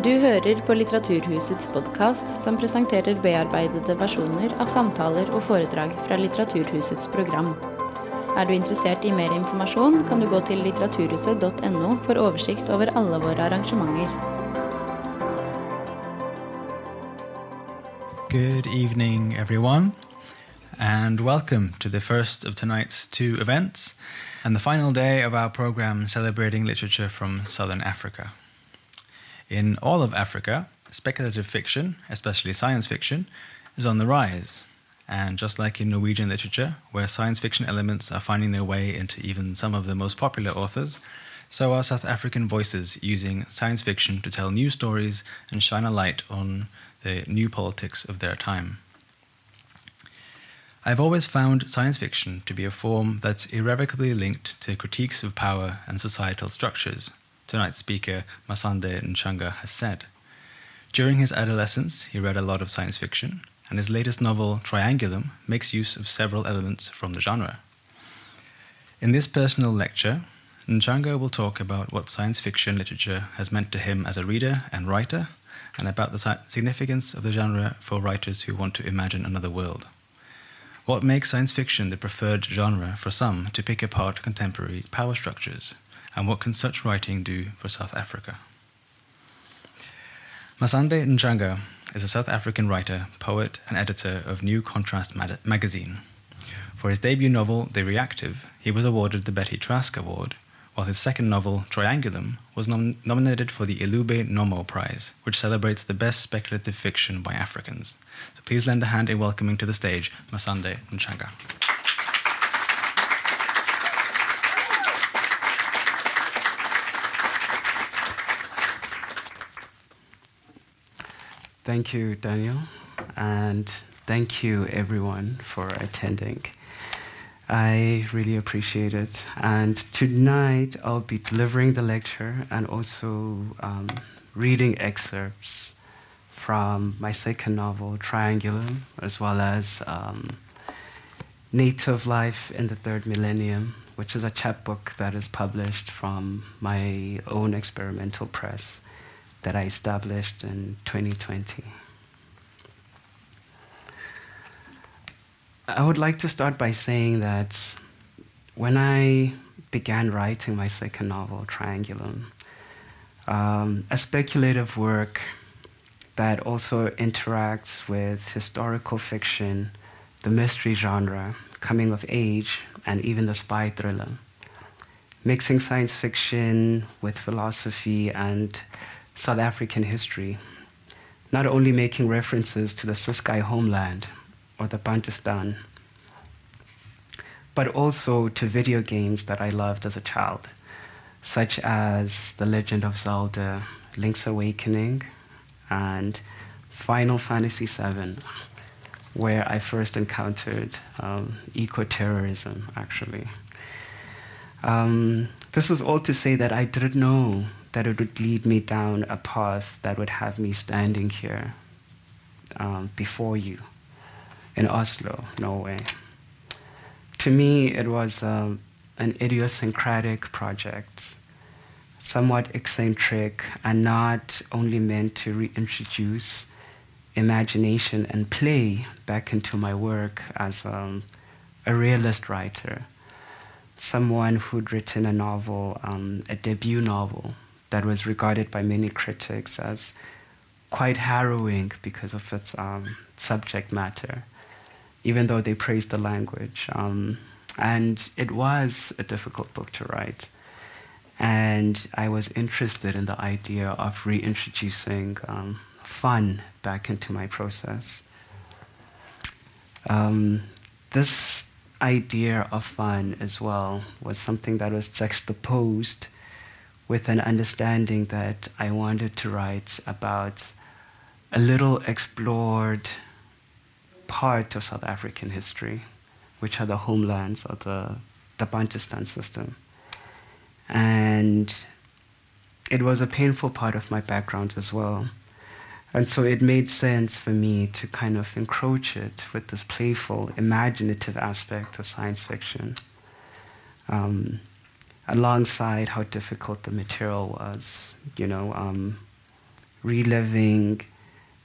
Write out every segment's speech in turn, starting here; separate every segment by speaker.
Speaker 1: Du hører på Litteraturhusets podkast, som presenterer bearbeidede versjoner av samtaler og foredrag fra Litteraturhusets program. Er du interessert i mer informasjon, kan du gå til litteraturhuset.no for oversikt over alle våre arrangementer.
Speaker 2: Good evening, everyone, and welcome to the first of tonight's two events and the final day of our program celebrating literature from southern Africa. In all of Africa, speculative fiction, especially science fiction, is on the rise. And just like in Norwegian literature, where science fiction elements are finding their way into even some of the most popular authors, so are South African voices using science fiction to tell new stories and shine a light on the new politics of their time. I've always found science fiction to be a form that's irrevocably linked to critiques of power and societal structures, tonight's speaker Masande Ntshanga has said. During his adolescence, he read a lot of science fiction, and his latest novel, Triangulum, makes use of several elements from the genre. In this personal lecture, Ntshanga will talk about what science fiction literature has meant to him as a reader and writer, and about the significance of the genre for writers who want to imagine another world. What makes science fiction the preferred genre for some to pick apart contemporary power structures? And what can such writing do for South Africa? Masande Ntshanga is a South African writer, poet, and editor of New Contrast magazine. For his debut novel, The Reactive, he was awarded the Betty Trask Award, while his second novel, Triangulum, was nom- nominated for the Ilube Nommo Prize, which celebrates the best speculative fiction by Africans. So please lend a hand in welcoming to the stage Masande Ntshanga.
Speaker 3: Thank you, Daniel, and thank you, everyone, for attending. I really appreciate it. And tonight I'll be delivering the lecture and also um, reading excerpts from my second novel, Triangulum, as well as um, Native Life in the Third Millennium, which is a chapbook that is published from my own experimental press that I established in 2020. I would like to start by saying that when I began writing my second novel, Triangulum, um, a speculative work that also interacts with historical fiction, the mystery genre, coming of age, and even the spy thriller. Mixing science fiction with philosophy and South African history, not only making references to the Ciskei homeland or the Bantustan, but also to video games that I loved as a child, such as The Legend of Zelda, Link's Awakening, and Final Fantasy VII, where I first encountered um, eco terrorism, actually. Um, this is all to say that I didn't know that it would lead me down a path that would have me standing here um, before you in Oslo, Norway. To me, it was um, an idiosyncratic project, somewhat eccentric, and not only meant to reintroduce imagination and play back into my work as um, a realist writer, someone who'd written a novel, um, a debut novel, that was regarded by many critics as quite harrowing because of its um, subject matter, even though they praised the language. Um, and it was a difficult book to write. And I was interested in the idea of reintroducing um, fun back into my process. Um, this idea of fun as well was something that was juxtaposed with an understanding that I wanted to write about a little explored part of South African history, which are the homelands of the, the Bantustan system. And it was a painful part of my background as well. And so it made sense for me to kind of encroach it with this playful, imaginative aspect of science fiction. Um, alongside how difficult the material was. You know, um, reliving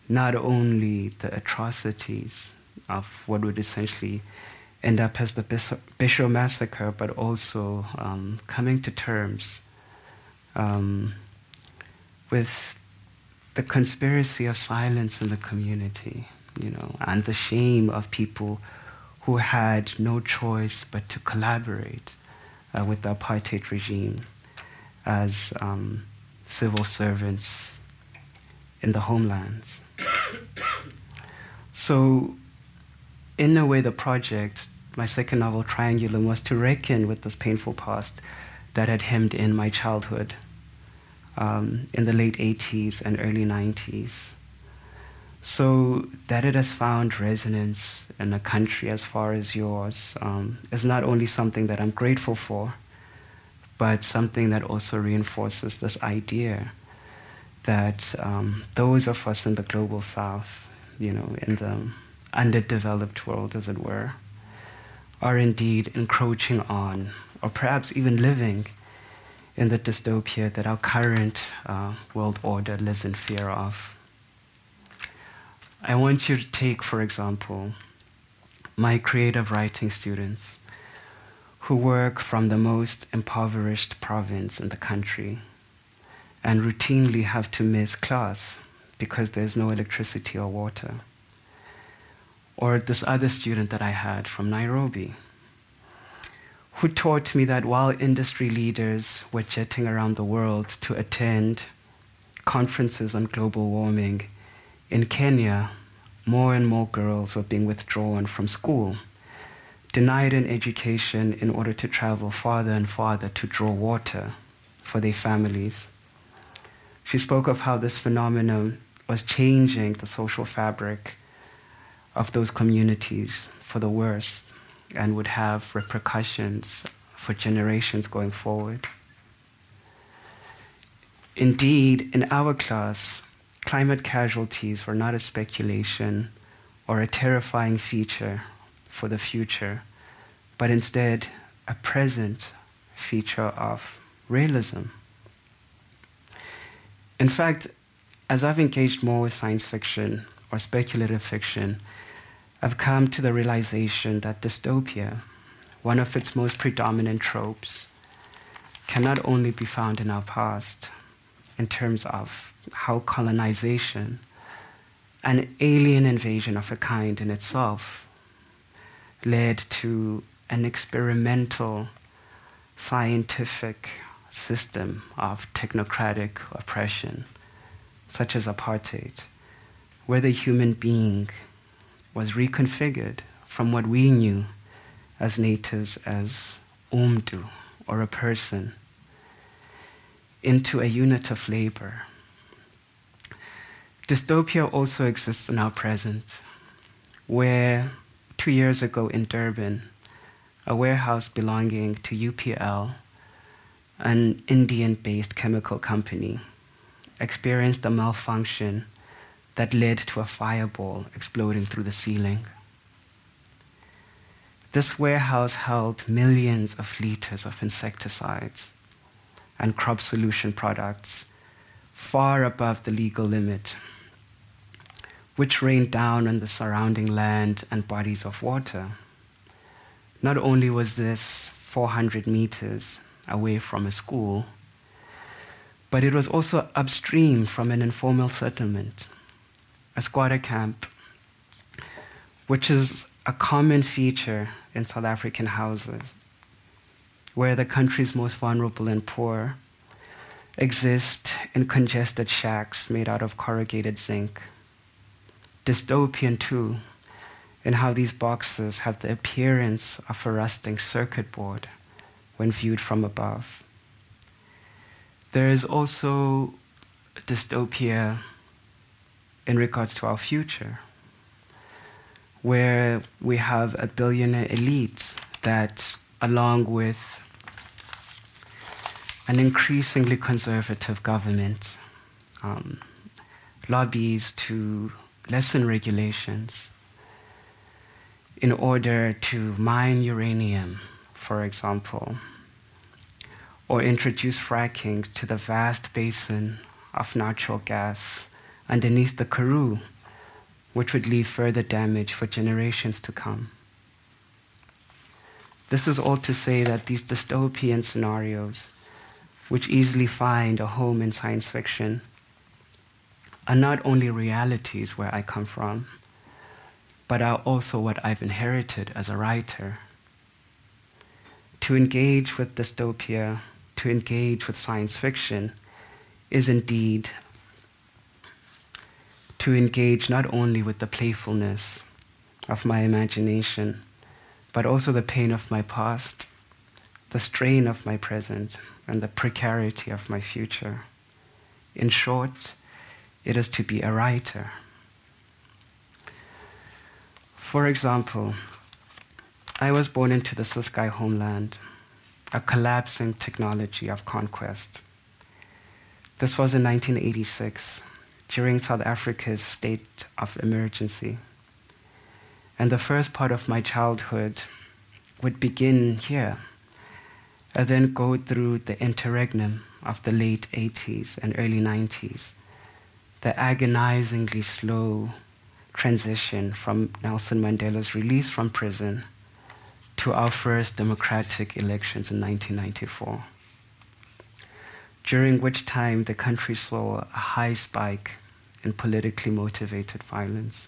Speaker 3: not only the atrocities of what would essentially end up as the Bisho massacre, but also um, coming to terms um, with the conspiracy of silence in the community, you know, and the shame of people who had no choice but to collaborate uh, with the apartheid regime as um, civil servants in the homelands. so, in a way, the project, my second novel, Triangulum, was to reckon with this painful past that had hemmed in my childhood um, in the late 80s and early 90s. So, that it has found resonance in a country as far as yours um, is not only something that I'm grateful for, but something that also reinforces this idea that um, those of us in the global south, you know, in the underdeveloped world, as it were, are indeed encroaching on, or perhaps even living in the dystopia that our current uh, world order lives in fear of. I want you to take, for example, my creative writing students who work from the most impoverished province in the country and routinely have to miss class because there's no electricity or water. Or this other student that I had from Nairobi who taught me that while industry leaders were jetting around the world to attend conferences on global warming, in Kenya, more and more girls were being withdrawn from school, denied an education in order to travel farther and farther to draw water for their families. She spoke of how this phenomenon was changing the social fabric of those communities for the worse and would have repercussions for generations going forward. Indeed, in our class, climate casualties were not a speculation or a terrifying feature for the future, but instead a present feature of realism. In fact, as I've engaged more with science fiction or speculative fiction, I've come to the realization that dystopia, one of its most predominant tropes, cannot only be found in our past in terms of how colonization, an alien invasion of a kind in itself, led to an experimental scientific system of technocratic oppression, such as apartheid, where the human being was reconfigured from what we knew as natives as umntu, or a person, into a unit of labor Dystopia also exists in our present, where two years ago in Durban, a warehouse belonging to UPL, an Indian based chemical company, experienced a malfunction that led to a fireball exploding through the ceiling. This warehouse held millions of liters of insecticides and crop solution products far above the legal limit which rained down on the surrounding land and bodies of water. Not only was this 400 meters away from a school, but it was also upstream from an informal settlement, a squatter camp, which is a common feature in South African houses, where the country's most vulnerable and poor exist in congested shacks made out of corrugated zinc dystopian too, in how these boxes have the appearance of a rusting circuit board when viewed from above. There is also dystopia in regards to our future, where we have a billionaire elite that, along with an increasingly conservative government, um, lobbies to lessen regulations in order to mine uranium, for example, or introduce fracking to the vast basin of natural gas underneath the Karoo, which would leave further damage for generations to come. This is all to say that these dystopian scenarios, which easily find a home in science fiction, are not only realities where I come from, but are also what I've inherited as a writer. To engage with dystopia, to engage with science fiction, is indeed to engage not only with the playfulness of my imagination, but also the pain of my past, the strain of my present, and the precarity of my future. In short, it is to be a writer. For example, I was born into the Ciskei homeland, a collapsing technology of conquest. This was in 1986, during South Africa's state of emergency. And the first part of my childhood would begin here, and then go through the interregnum of the late 80s and early 90s, the agonizingly slow transition from Nelson Mandela's release from prison to our first democratic elections in 1994, during which time the country saw a high spike in politically motivated violence.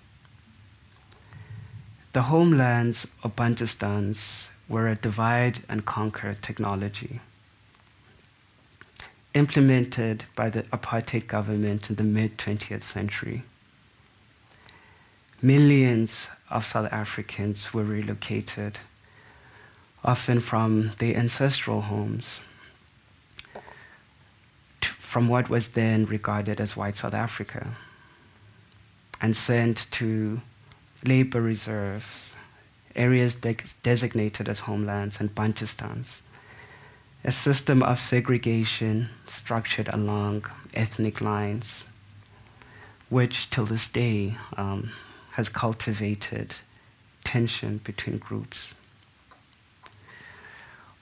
Speaker 3: The homelands of Bantustans were a divide and conquer technology implemented by the apartheid government in the mid 20th century. Millions of South Africans were relocated, often from their ancestral homes, to, from what was then regarded as white South Africa, and sent to labor reserves, areas de- designated as homelands and Bantustans, a system of segregation structured along ethnic lines, which till this day um, has cultivated tension between groups.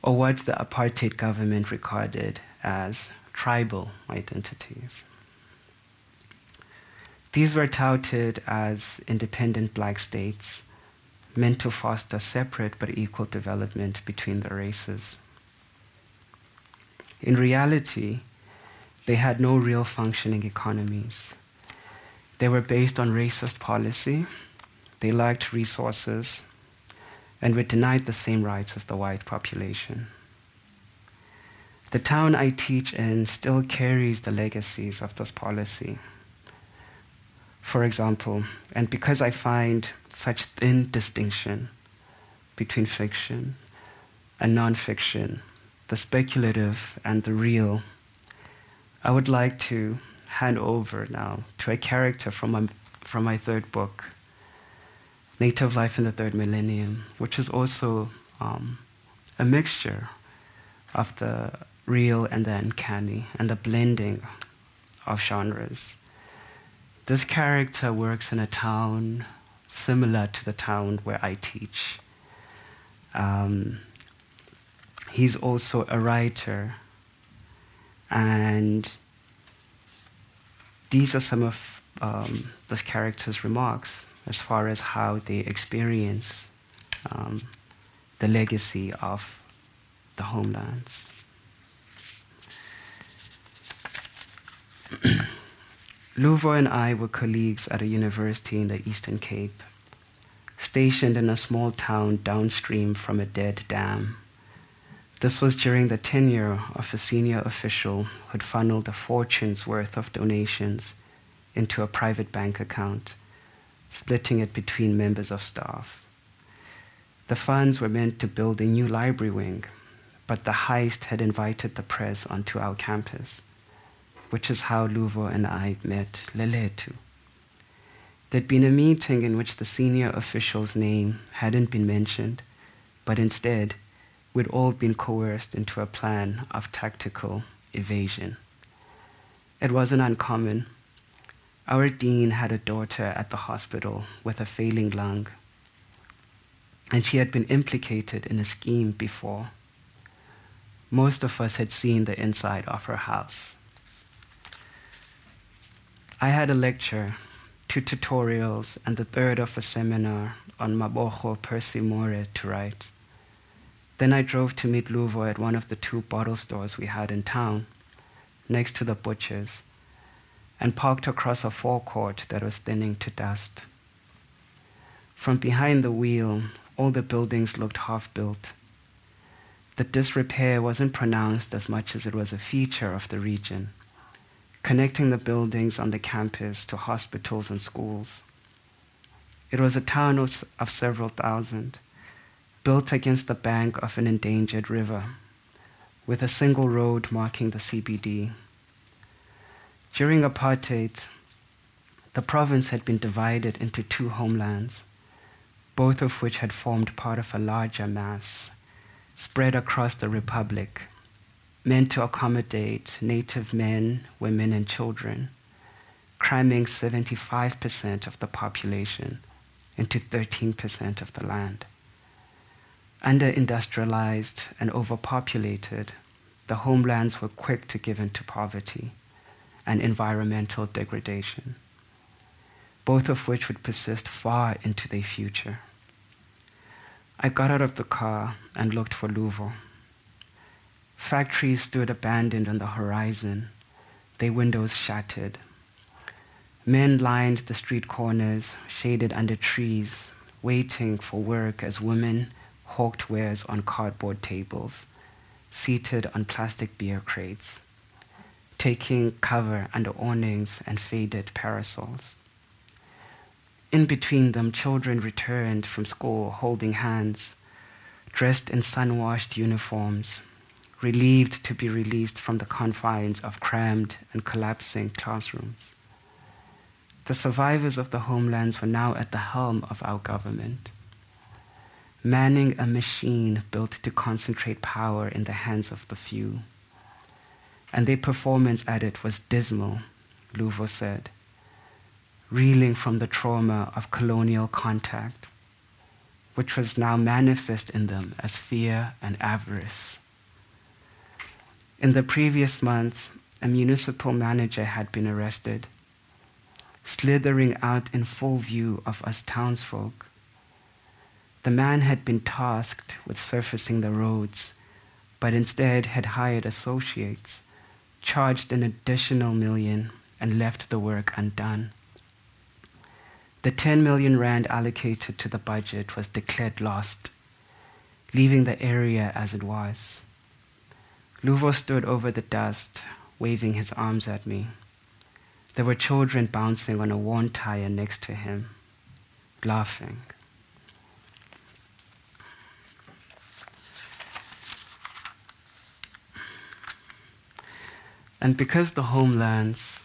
Speaker 3: Or what the apartheid government regarded as tribal identities. These were touted as independent black states meant to foster separate but equal development between the races. In reality, they had no real functioning economies they were based on racist policy, they lacked resources, and were denied the same rights as the white population. The town I teach in still carries the legacies of this policy. For example, and because I find such thin distinction between fiction and nonfiction, the speculative and the real, I would like to hand over now to a character from my, from my third book, Native Life in the Third Millennium, which is also um, a mixture of the real and the uncanny and the blending of genres. This character works in a town similar to the town where I teach. Um, he's also a writer and these are some of um, this character's remarks as far as how they experience um, the legacy of the homelands. Luvo and I were colleagues at a university in the Eastern Cape, stationed in a small town downstream from a dead dam. This was during the tenure of a senior official who had funneled a fortune's worth of donations into a private bank account, splitting it between members of staff. The funds were meant to build a new library wing, but the heist had invited the press onto our campus, which is how Luvo and I met Leletu. There'd been a meeting in which the senior official's name hadn't been mentioned, but instead, we'd all been coerced into a plan of tactical evasion. It wasn't uncommon. Our dean had a daughter at the hospital with a failing lung, and she had been implicated in a scheme before. Most of us had seen the inside of her house. I had a lecture, two tutorials, and the third of a seminar on Mabogo Percy More to write. Then I drove to meet Luvo at one of the two bottle stores we had in town, next to the butcher's, and parked across a forecourt that was thinning to dust. From behind the wheel, all the buildings looked half built. The disrepair wasn't pronounced as much as it was a feature of the region, connecting the buildings on the campus to hospitals and schools. It was a town of several thousand, built against the bank of an endangered river, with a single road marking the CBD. During apartheid, the province had been divided into two homelands, both of which had formed part of a larger mass spread across the republic, meant to accommodate native men, women, and children, cramming 75% of the population into 13% of the land. Under industrialized and overpopulated, the homelands were quick to give in to poverty and environmental degradation, both of which would persist far into their future. I got out of the car and looked for Luvo. Factories stood abandoned on the horizon, their windows shattered. Men lined the street corners, shaded under trees, waiting for work as women hawked wares on cardboard tables, seated on plastic beer crates, taking cover under awnings and faded parasols. In between them, children returned from school holding hands, dressed in sun washed uniforms, relieved to be released from the confines of crammed and collapsing classrooms. The survivors of the homelands were now at the helm of our government, manning a machine built to concentrate power in the hands of the few. And their performance at it was dismal, Luvo said reeling from the trauma of colonial contact, which was now manifest in them as fear and avarice. In the previous month, a municipal manager had been arrested, slithering out in full view of us townsfolk. The man had been tasked with surfacing the roads, but instead had hired associates, charged an additional million, and left the work undone. The 10 million rand allocated to the budget was declared lost, leaving the area as it was. Luvo stood over the dust, waving his arms at me. There were children bouncing on a worn tire next to him, laughing. And because the homelands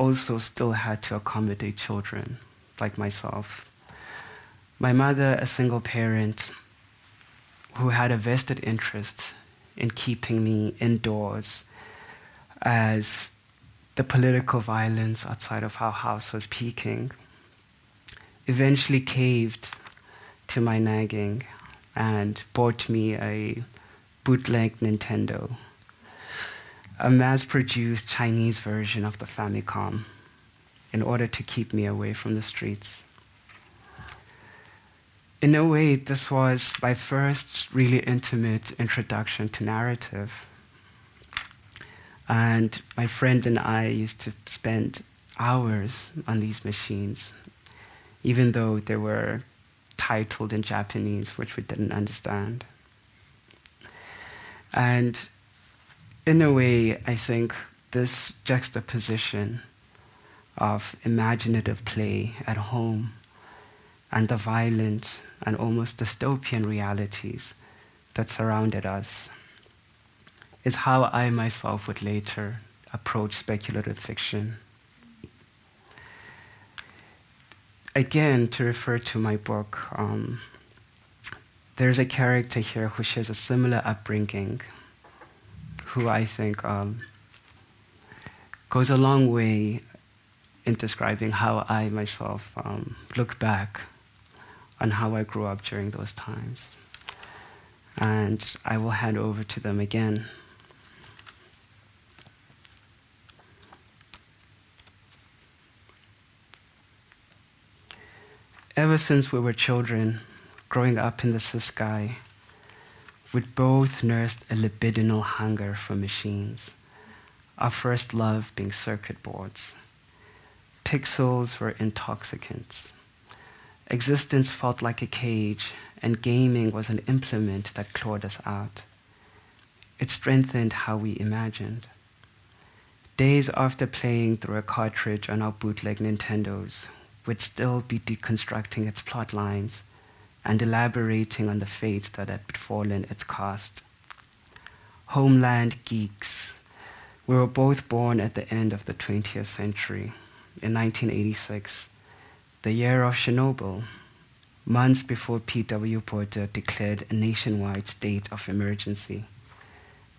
Speaker 3: also still had to accommodate children like myself. My mother, a single parent who had a vested interest in keeping me indoors as the political violence outside of our house was peaking, eventually caved to my nagging and bought me a bootleg Nintendo a mass produced Chinese version of the Famicom in order to keep me away from the streets. In a way, this was my first really intimate introduction to narrative. And my friend and I used to spend hours on these machines, even though they were titled in Japanese, which we didn't understand. And in a way, I think this juxtaposition of imaginative play at home and the violent and almost dystopian realities that surrounded us is how I myself would later approach speculative fiction. Again, to refer to my book, um, there's a character here who shares a similar upbringing who I think um, goes a long way in describing how I myself um, look back on how I grew up during those times. And I will hand over to them again. Ever since we were children, growing up in the Ciskei, we'd both nursed a libidinal hunger for machines, our first love being circuit boards. Pixels were intoxicants. Existence felt like a cage, and gaming was an implement that clawed us out. It strengthened how we imagined. Days after playing through a cartridge on our bootleg Nintendos, we'd still be deconstructing its plot lines and elaborating on the fates that had befallen its cast. Homeland geeks. We were both born at the end of the 20th century, in 1986, the year of Chernobyl, months before P.W. Botha declared a nationwide state of emergency,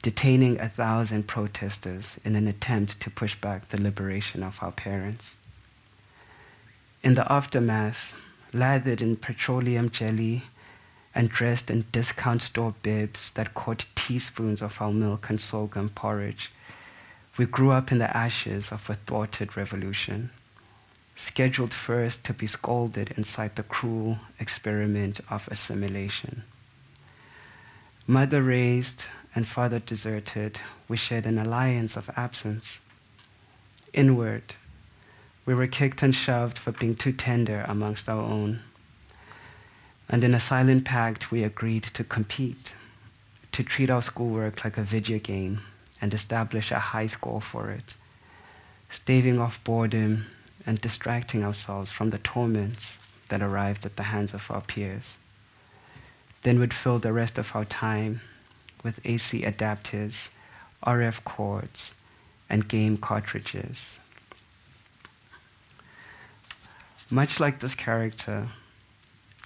Speaker 3: detaining a thousand protesters in an attempt to push back the liberation of our parents. In the aftermath, lathered in petroleum jelly and dressed in discount store bibs that caught teaspoons of our milk and sorghum porridge, we grew up in the ashes of a thwarted revolution, scheduled first to be scalded inside the cruel experiment of assimilation. Mother raised and father deserted, we shared an alliance of absence. Inward, we were kicked and shoved for being too tender amongst our own. And in a silent pact, we agreed to compete, to treat our schoolwork like a video game and establish a high score for it, staving off boredom and distracting ourselves from the torments that arrived at the hands of our peers. Then we'd fill the rest of our time with AC adapters, RF cords, and game cartridges. Much like this character,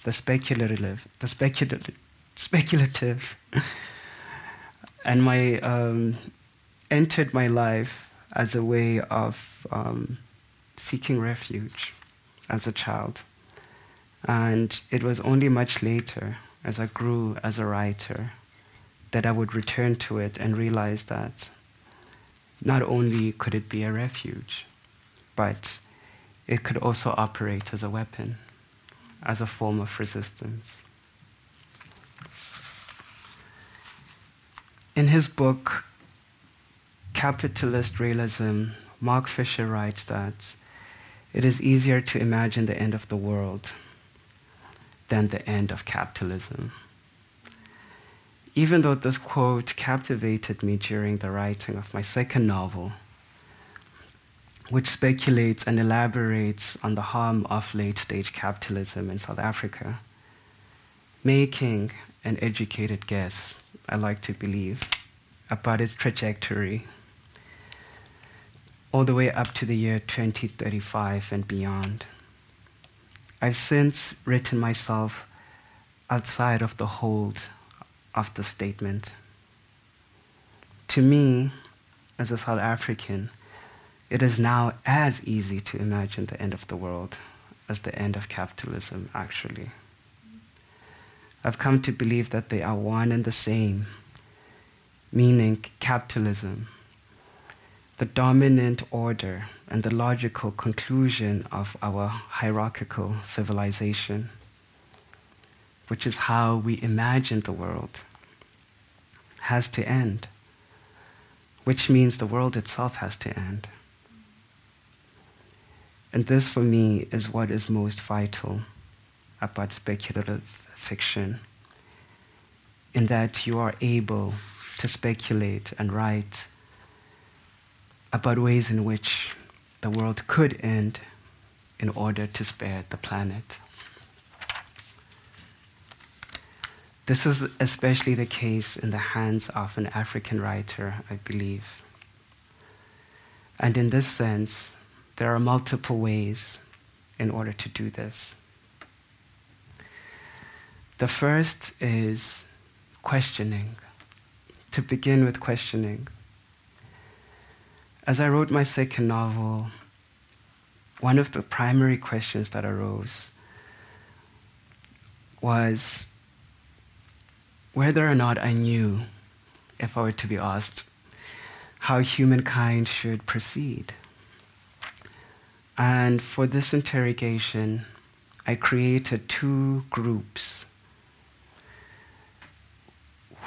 Speaker 3: the speculative, the speculative, speculative, and my um, entered my life as a way of um, seeking refuge as a child. And it was only much later, as I grew as a writer, that I would return to it and realize that not only could it be a refuge, but it could also operate as a weapon, as a form of resistance. In his book, Capitalist Realism, Mark Fisher writes that it is easier to imagine the end of the world than the end of capitalism. Even though this quote captivated me during the writing of my second novel, which speculates and elaborates on the harm of late stage capitalism in South Africa, making an educated guess, I like to believe, about its trajectory all the way up to the year 2035 and beyond. I've since written myself outside of the hold of the statement. To me, as a South African, it is now as easy to imagine the end of the world as the end of capitalism, actually. I've come to believe that they are one and the same, meaning capitalism, the dominant order and the logical conclusion of our hierarchical civilization, which is how we imagine the world, has to end, which means the world itself has to end. And this, for me, is what is most vital about speculative fiction, in that you are able to speculate and write about ways in which the world could end in order to spare the planet. This is especially the case in the hands of an African writer, I believe. And in this sense, there are multiple ways in order to do this. The first is questioning, to begin with questioning. As I wrote my second novel, one of the primary questions that arose was whether or not I knew, if I were to be asked, how humankind should proceed. And for this interrogation, I created two groups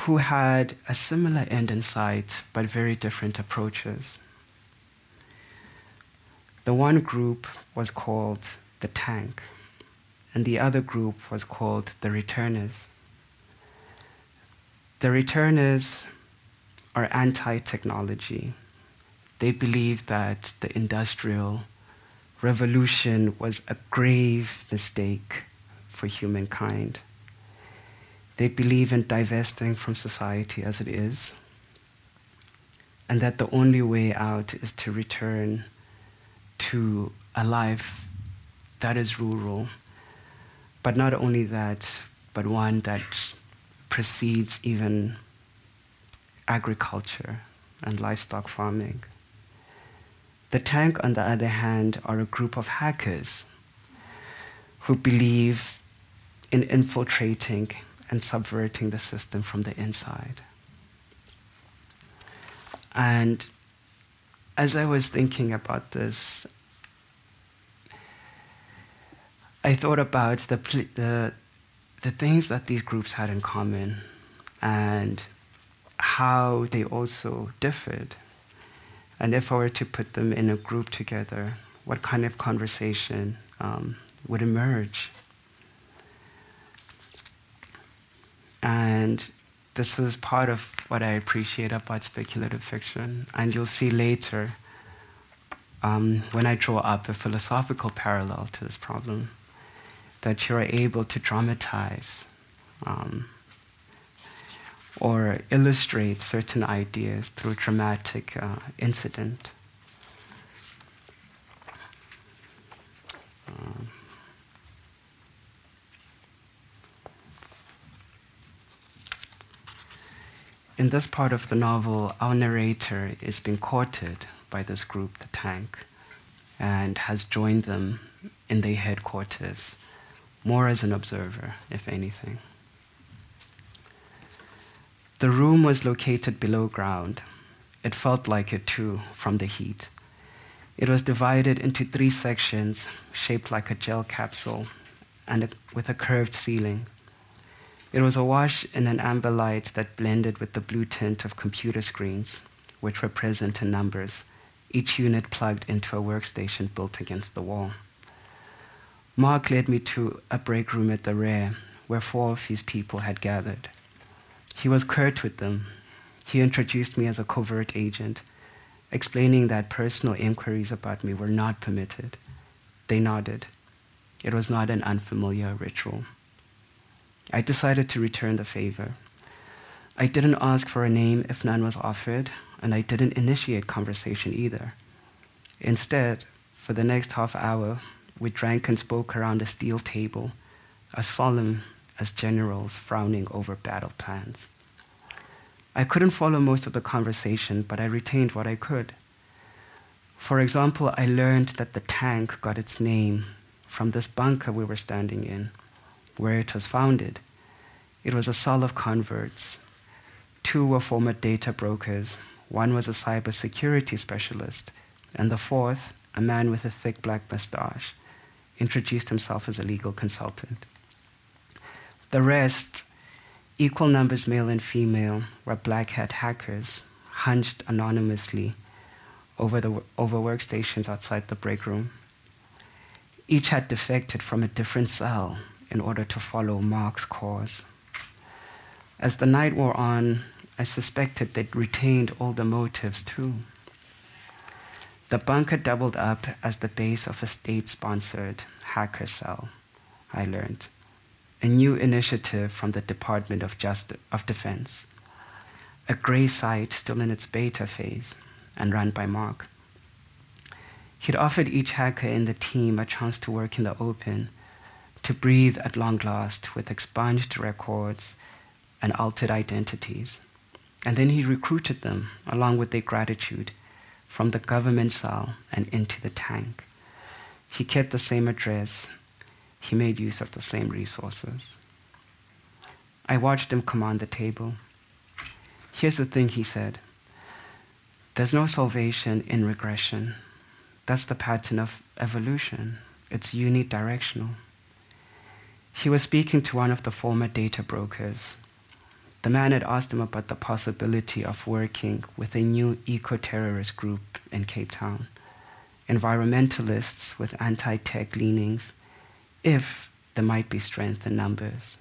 Speaker 3: who had a similar end in sight but very different approaches. The one group was called the tank, and the other group was called the returners. The returners are anti technology. They believe that the industrial revolution was a grave mistake for humankind. They believe in divesting from society as it is, and that the only way out is to return to a life that is rural, but not only that, but one that precedes even agriculture and livestock farming. The tank, on the other hand, are a group of hackers who believe in infiltrating and subverting the system from the inside. And as I was thinking about this, I thought about the, the, the things that these groups had in common and how they also differed. And if I were to put them in a group together, what kind of conversation um, would emerge? And this is part of what I appreciate about speculative fiction. And you'll see later um, when I draw up a philosophical parallel to this problem that you're able to dramatize um, or illustrate certain ideas through dramatic uh, incident. Um, in this part of the novel, our narrator is being courted by this group, the Tank, and has joined them in their headquarters, more as an observer, if anything. The room was located below ground. It felt like it too from the heat. It was divided into three sections shaped like a gel capsule and a, with a curved ceiling. It was awash in an amber light that blended with the blue tint of computer screens, which were present in numbers, each unit plugged into a workstation built against the wall. Mark led me to a break room at the rear, where four of his people had gathered. He was curt with them. He introduced me as a covert agent, explaining that personal inquiries about me were not permitted. They nodded. It was not an unfamiliar ritual. I decided to return the favor. I didn't ask for a name if none was offered, and I didn't initiate conversation either. Instead, for the next half hour, we drank and spoke around a steel table, a solemn as generals frowning over battle plans. I couldn't follow most of the conversation, but I retained what I could. For example, I learned that the tank got its name from this bunker we were standing in, where it was founded. It was a cell of converts. Two were former data brokers, one was a cybersecurity specialist, and the fourth, a man with a thick black mustache, introduced himself as a legal consultant. The rest, equal numbers male and female, were black hat hackers, hunched anonymously over, the, over workstations outside the break room. Each had defected from a different cell in order to follow Mark's cause. As the night wore on, I suspected they'd retained all the motives too. The bunker doubled up as the base of a state sponsored hacker cell, I learned a new initiative from the Department of, Justice, of Defense, a gray site still in its beta phase and run by Mark. He'd offered each hacker in the team a chance to work in the open, to breathe at long last with expunged records and altered identities. And then he recruited them, along with their gratitude, from the government cell and into the tank. He kept the same address he made use of the same resources. I watched him command the table. Here's the thing, he said there's no salvation in regression. That's the pattern of evolution, it's unidirectional. He was speaking to one of the former data brokers. The man had asked him about the possibility of working with a new eco terrorist group in Cape Town, environmentalists with anti tech leanings, if there might be strength in numbers.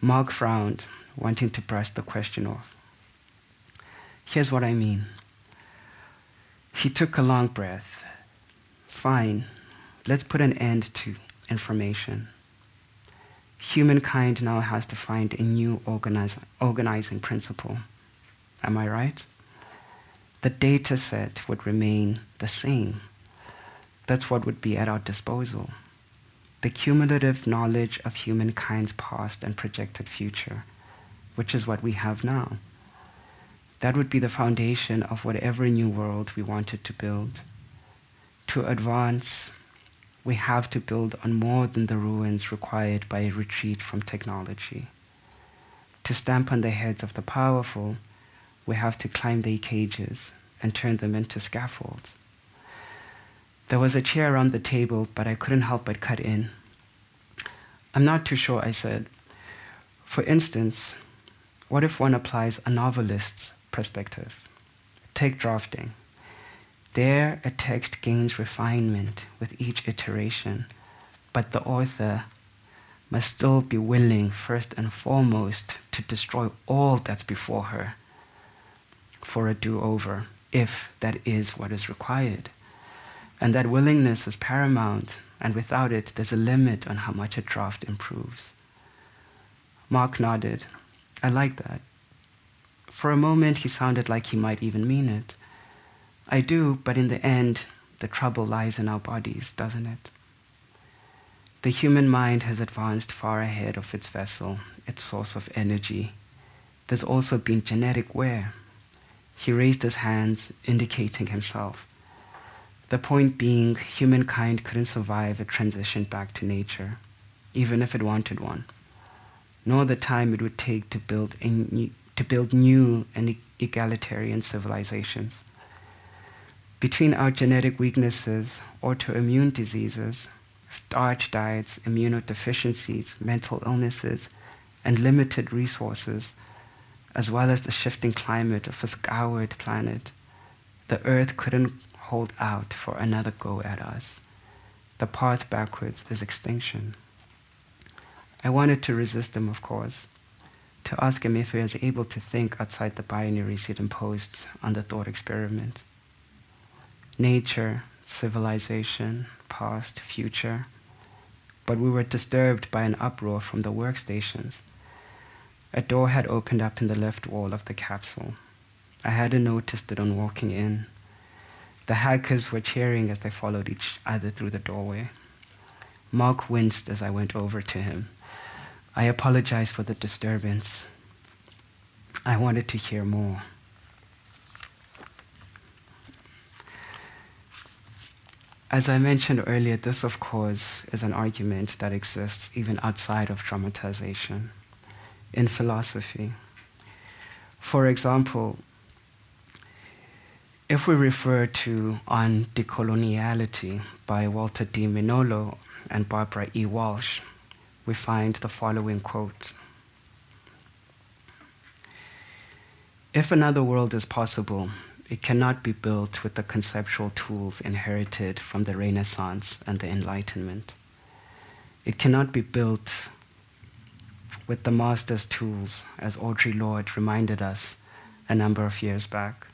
Speaker 3: Mark frowned, wanting to brush the question off. Here's what I mean. He took a long breath. Fine, let's put an end to information. Humankind now has to find a new organize, organizing principle. Am I right? The data set would remain the same. That's what would be at our disposal. The cumulative knowledge of humankind's past and projected future, which is what we have now. That would be the foundation of whatever new world we wanted to build. To advance, we have to build on more than the ruins required by a retreat from technology. To stamp on the heads of the powerful, we have to climb their cages and turn them into scaffolds. There was a chair around the table, but I couldn't help but cut in. I'm not too sure, I said. For instance, what if one applies a novelist's perspective? Take drafting. There, a text gains refinement with each iteration, but the author must still be willing, first and foremost, to destroy all that's before her for a do over, if that is what is required. And that willingness is paramount, and without it, there's a limit on how much a draft improves. Mark nodded. I like that. For a moment, he sounded like he might even mean it. I do, but in the end, the trouble lies in our bodies, doesn't it? The human mind has advanced far ahead of its vessel, its source of energy. There's also been genetic wear. He raised his hands, indicating himself. The point being, humankind couldn't survive a transition back to nature, even if it wanted one, nor the time it would take to build, new, to build new and egalitarian civilizations. Between our genetic weaknesses, autoimmune diseases, starch diets, immunodeficiencies, mental illnesses, and limited resources, as well as the shifting climate of a scoured planet, the Earth couldn't hold out for another go at us. The path backwards is extinction. I wanted to resist him, of course, to ask him if he was able to think outside the binaries he'd imposed on the thought experiment nature, civilization, past, future. But we were disturbed by an uproar from the workstations. A door had opened up in the left wall of the capsule. I hadn't noticed it on walking in. The hackers were cheering as they followed each other through the doorway. Mark winced as I went over to him. I apologized for the disturbance. I wanted to hear more. As I mentioned earlier, this, of course, is an argument that exists even outside of traumatization in philosophy. For example, if we refer to On Decoloniality by Walter D. Mignolo and Barbara E. Walsh, we find the following quote If another world is possible, it cannot be built with the conceptual tools inherited from the Renaissance and the Enlightenment. It cannot be built with the master's tools, as Audre Lorde reminded us a number of years back.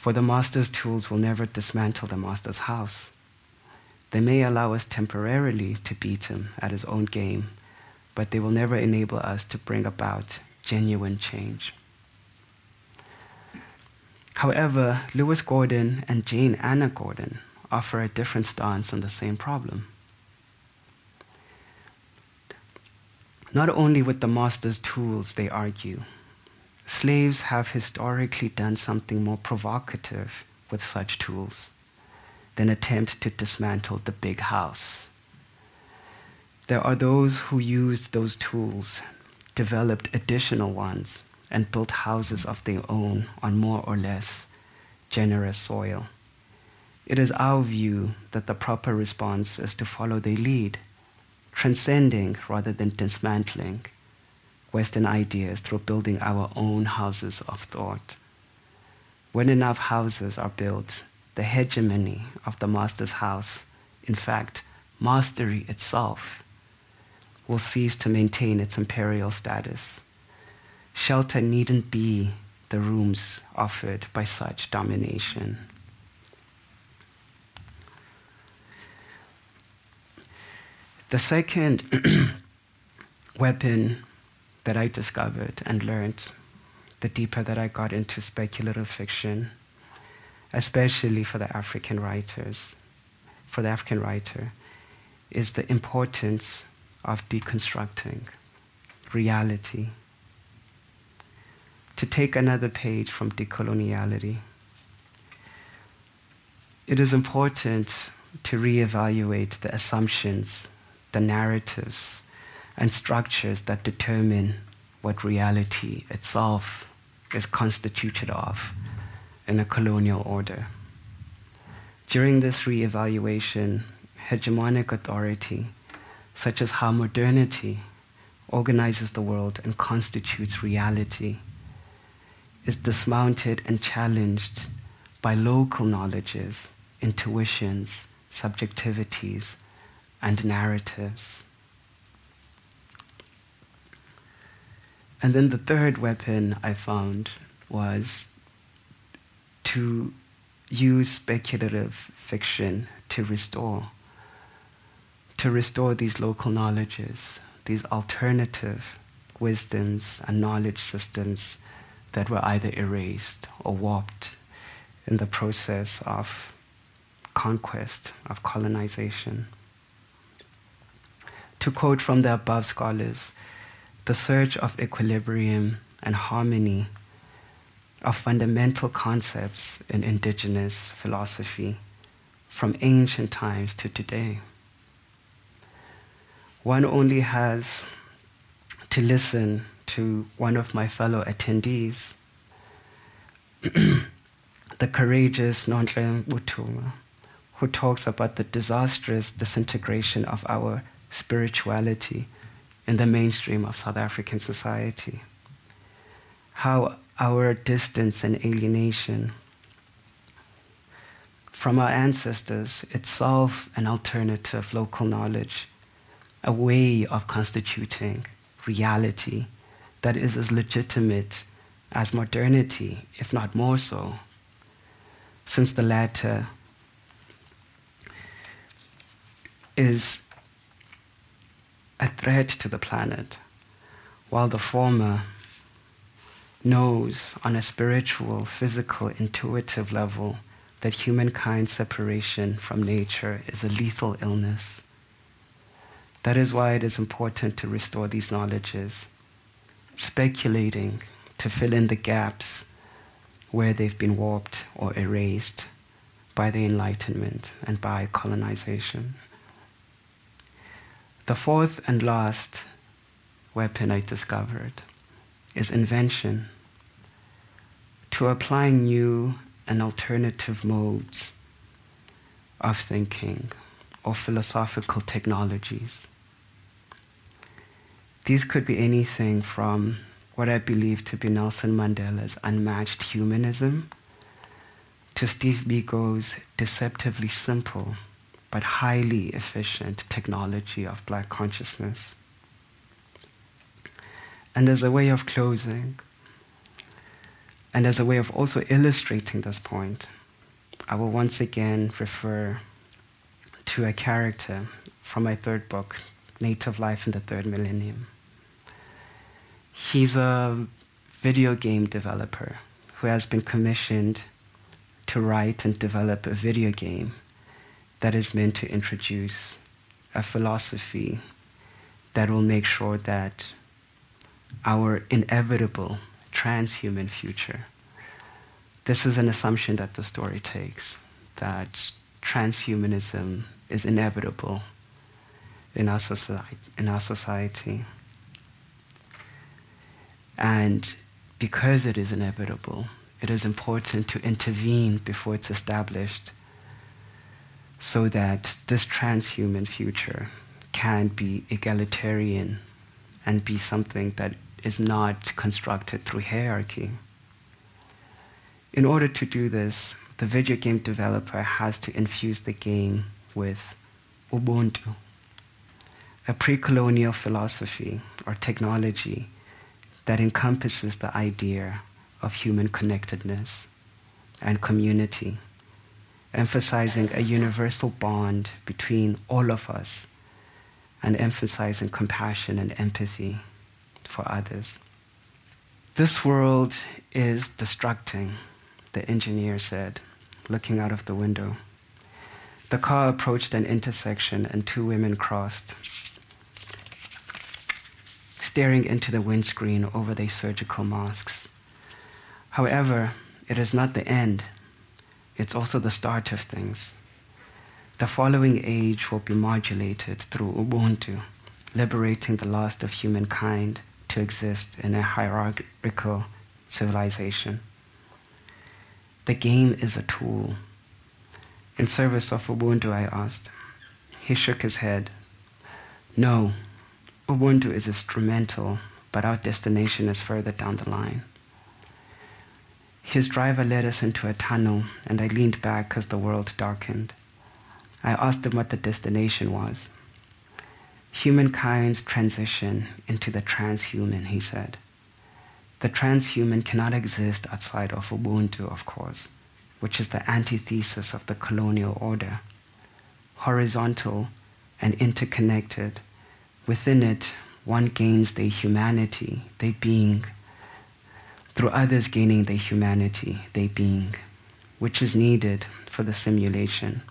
Speaker 3: For the master's tools will never dismantle the master's house. They may allow us temporarily to beat him at his own game, but they will never enable us to bring about genuine change. However, Lewis Gordon and Jane Anna Gordon offer a different stance on the same problem. Not only with the master's tools, they argue, slaves have historically done something more provocative with such tools than attempt to dismantle the big house. There are those who used those tools, developed additional ones, and built houses of their own on more or less generous soil. It is our view that the proper response is to follow their lead, transcending rather than dismantling Western ideas through building our own houses of thought. When enough houses are built, the hegemony of the master's house, in fact, mastery itself, will cease to maintain its imperial status. Shelter needn't be the rooms offered by such domination. The second weapon that I discovered and learned the deeper that I got into speculative fiction, especially for the African writers, for the African writer, is the importance of deconstructing reality. To take another page from decoloniality, it is important to reevaluate the assumptions the narratives and structures that determine what reality itself is constituted of in a colonial order. During this re-evaluation, hegemonic authority, such as how modernity organizes the world and constitutes reality, is dismounted and challenged by local knowledges, intuitions, subjectivities, and narratives. And then the third weapon I found was to use speculative fiction to restore, to restore these local knowledges, these alternative wisdoms and knowledge systems that were either erased or warped in the process of conquest, of colonization. To quote from the above scholars, the search of equilibrium and harmony are fundamental concepts in indigenous philosophy from ancient times to today. One only has to listen to one of my fellow attendees, the courageous Nonhle Mbuthuma, who talks about the disastrous disintegration of our spirituality in the mainstream of South African society. How our distance and alienation from our ancestors itself an alternative local knowledge, a way of constituting reality that is as legitimate as modernity, if not more so, since the latter is a threat to the planet, while the former knows on a spiritual, physical, intuitive level that humankind's separation from nature is a lethal illness. That is why it is important to restore these knowledges, speculating to fill in the gaps where they've been warped or erased by the Enlightenment and by colonization. The fourth and last weapon I discovered is invention. To apply new and alternative modes of thinking or philosophical technologies. These could be anything from what I believe to be Nelson Mandela's unmatched humanism to Steve Biko's deceptively simple but highly efficient technology of black consciousness. And as a way of closing, and as a way of also illustrating this point, I will once again refer to a character from my third book, Native Life in the Third Millennium. He's a video game developer who has been commissioned to write and develop a video game that is meant to introduce a philosophy that will make sure that our inevitable transhuman future, this is an assumption that the story takes, that transhumanism is inevitable in our, society, in our society. And because it is inevitable, it is important to intervene before it's established so that this transhuman future can be egalitarian and be something that is not constructed through hierarchy. In order to do this, the video game developer has to infuse the game with Ubuntu, a pre colonial philosophy or technology that encompasses the idea of human connectedness and community, emphasizing a universal bond between all of us and emphasizing compassion and empathy for others. This world is destructing, the engineer said, looking out of the window. The car approached an intersection and two women crossed, staring into the windscreen over their surgical masks. However, it is not the end, it's also the start of things. The following age will be modulated through Ubuntu, liberating the last of humankind to exist in a hierarchical civilization. The game is a tool. In service of Ubuntu, I asked. He shook his head. No, Ubuntu is instrumental, but our destination is further down the line. His driver led us into a tunnel, and I leaned back as the world darkened. I asked him what the destination was. Humankind's transition into the transhuman, he said. The transhuman cannot exist outside of Ubuntu, of course, which is the antithesis of the colonial order. Horizontal and interconnected, within it, one gains their humanity, their being, through others gaining their humanity, their being, which is needed for the simulation.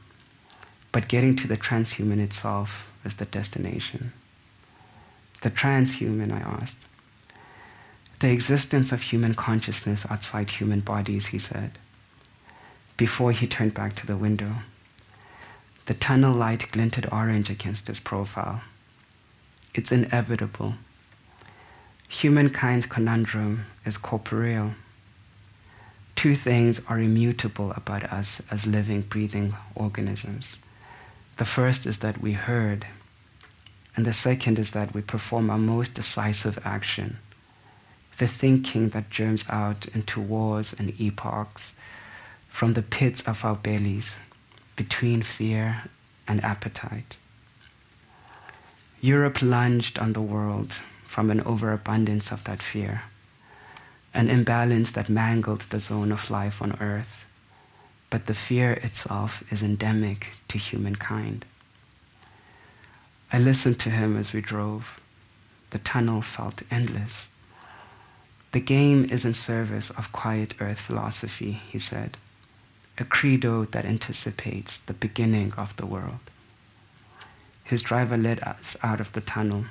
Speaker 3: But getting to the transhuman itself is the destination. The transhuman, I asked. The existence of human consciousness outside human bodies, he said, before he turned back to the window. The tunnel light glinted orange against his profile. It's inevitable. Humankind's conundrum is corporeal. Two things are immutable about us as living, breathing organisms the first is that we herd, and the second is that we perform our most decisive action, the thinking that germs out into wars and epochs from the pits of our bellies between fear and appetite. Europe lunged on the world from an overabundance of that fear, an imbalance that mangled the zone of life on earth but the fear itself is endemic to humankind. I listened to him as we drove. The tunnel felt endless. The game is in service of quiet earth philosophy, he said, a credo that anticipates the beginning of the world. His driver led us out of the tunnel.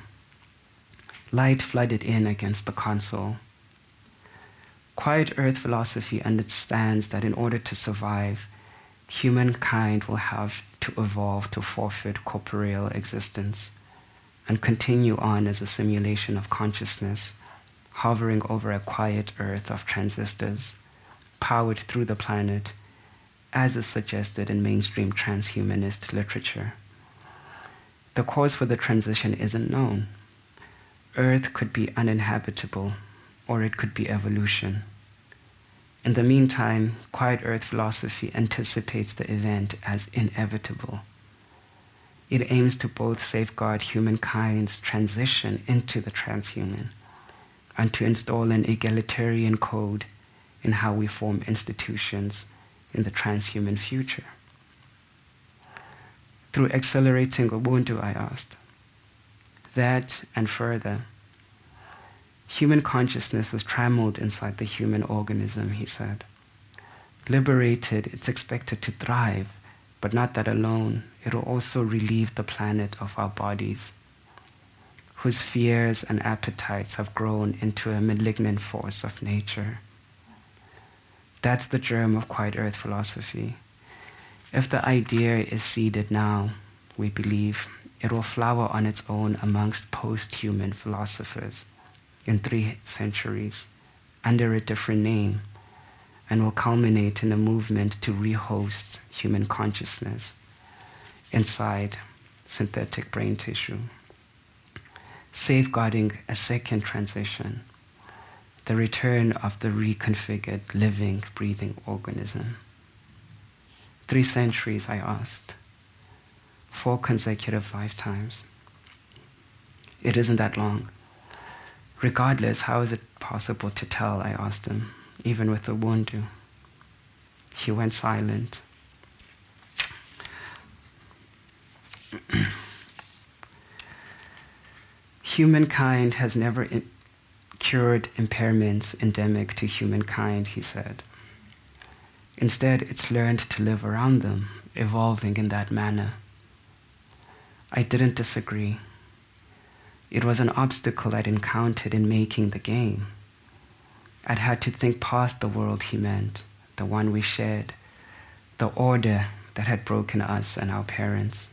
Speaker 3: Light flooded in against the console. Quiet Earth philosophy understands that in order to survive, humankind will have to evolve to forfeit corporeal existence and continue on as a simulation of consciousness, hovering over a quiet Earth of transistors, powered through the planet, as is suggested in mainstream transhumanist literature. The cause for the transition isn't known. Earth could be uninhabitable or it could be evolution. In the meantime, Quiet Earth philosophy anticipates the event as inevitable. It aims to both safeguard humankind's transition into the transhuman and to install an egalitarian code in how we form institutions in the transhuman future. Through accelerating Ubuntu, I asked. That and further, Human consciousness is trammeled inside the human organism, he said. Liberated, it's expected to thrive, but not that alone. It will also relieve the planet of our bodies, whose fears and appetites have grown into a malignant force of nature. That's the germ of Quiet Earth philosophy. If the idea is seeded now, we believe it will flower on its own amongst post human philosophers in three centuries under a different name and will culminate in a movement to rehost human consciousness inside synthetic brain tissue, safeguarding a second transition, the return of the reconfigured living, breathing organism. Three centuries, I asked, four consecutive lifetimes. It isn't that long. Regardless, how is it possible to tell? I asked him, even with the wound. He went silent. Humankind has never in- cured impairments endemic to humankind, he said. Instead, it's learned to live around them, evolving in that manner. I didn't disagree. It was an obstacle I'd encountered in making the game. I'd had to think past the world he meant, the one we shared, the order that had broken us and our parents.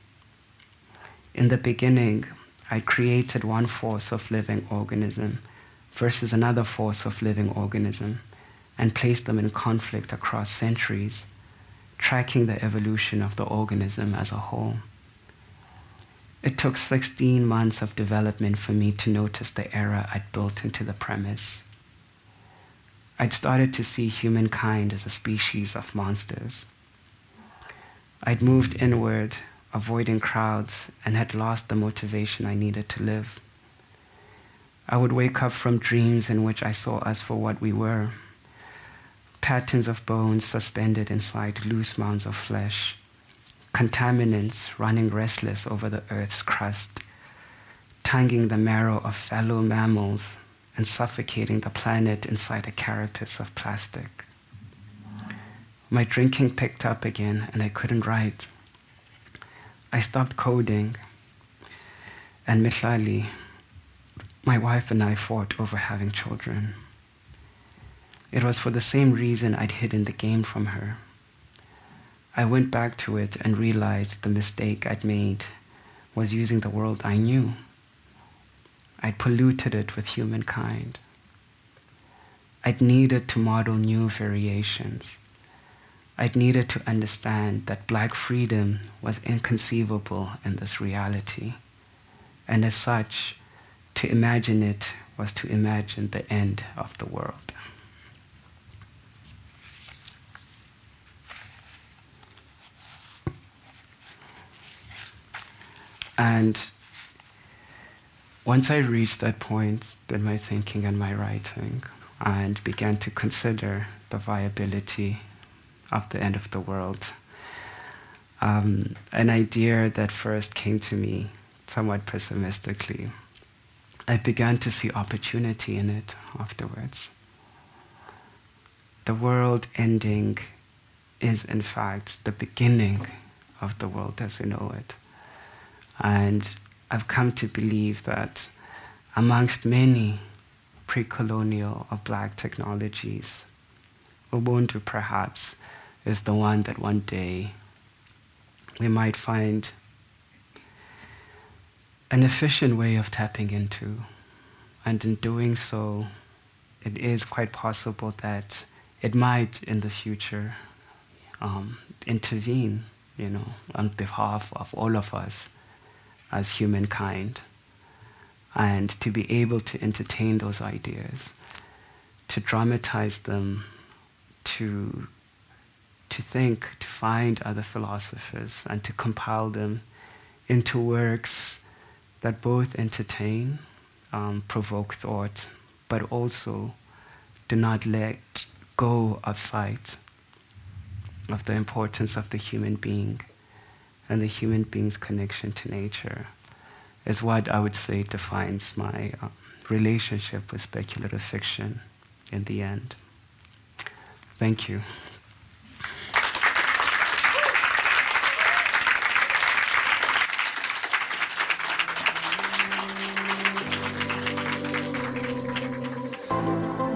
Speaker 3: In the beginning, I created one force of living organism versus another force of living organism and placed them in conflict across centuries, tracking the evolution of the organism as a whole. It took 16 months of development for me to notice the error I'd built into the premise. I'd started to see humankind as a species of monsters. I'd moved inward avoiding crowds, and had lost the motivation I needed to live. I would wake up from dreams in which I saw us for what we were patterns of bones suspended inside loose mounds of flesh, contaminants running restless over the earth's crust, tanging the marrow of fellow mammals and suffocating the planet inside a carapace of plastic. My drinking picked up again, and I couldn't write. I stopped coding, and Mitlali, my wife and I fought over having children. It was for the same reason I'd hidden the game from her. I went back to it and realized the mistake I'd made was using the world I knew. I'd polluted it with humankind. I'd needed to model new variations. I'd needed to understand that black freedom was inconceivable in this reality. And as such, to imagine it was to imagine the end of the world. And once I reached that point in my thinking and my writing, and began to consider the viability of the end of the world. Um, an idea that first came to me somewhat pessimistically. I began to see opportunity in it afterwards. The world ending is, in fact, the beginning of the world as we know it. And I've come to believe that amongst many pre colonial or black technologies, Ubuntu perhaps is the one that one day we might find an efficient way of tapping into. And in doing so, it is quite possible that it might in the future um, intervene, you know, on behalf of all of us as humankind. And to be able to entertain those ideas, to dramatize them, to to think, to find other philosophers, and to compile them into works that both entertain, um, provoke thought, but also do not let go of sight of the importance of the human being and the human being's connection to nature is what I would say defines my uh, relationship with speculative fiction in the end. Thank you.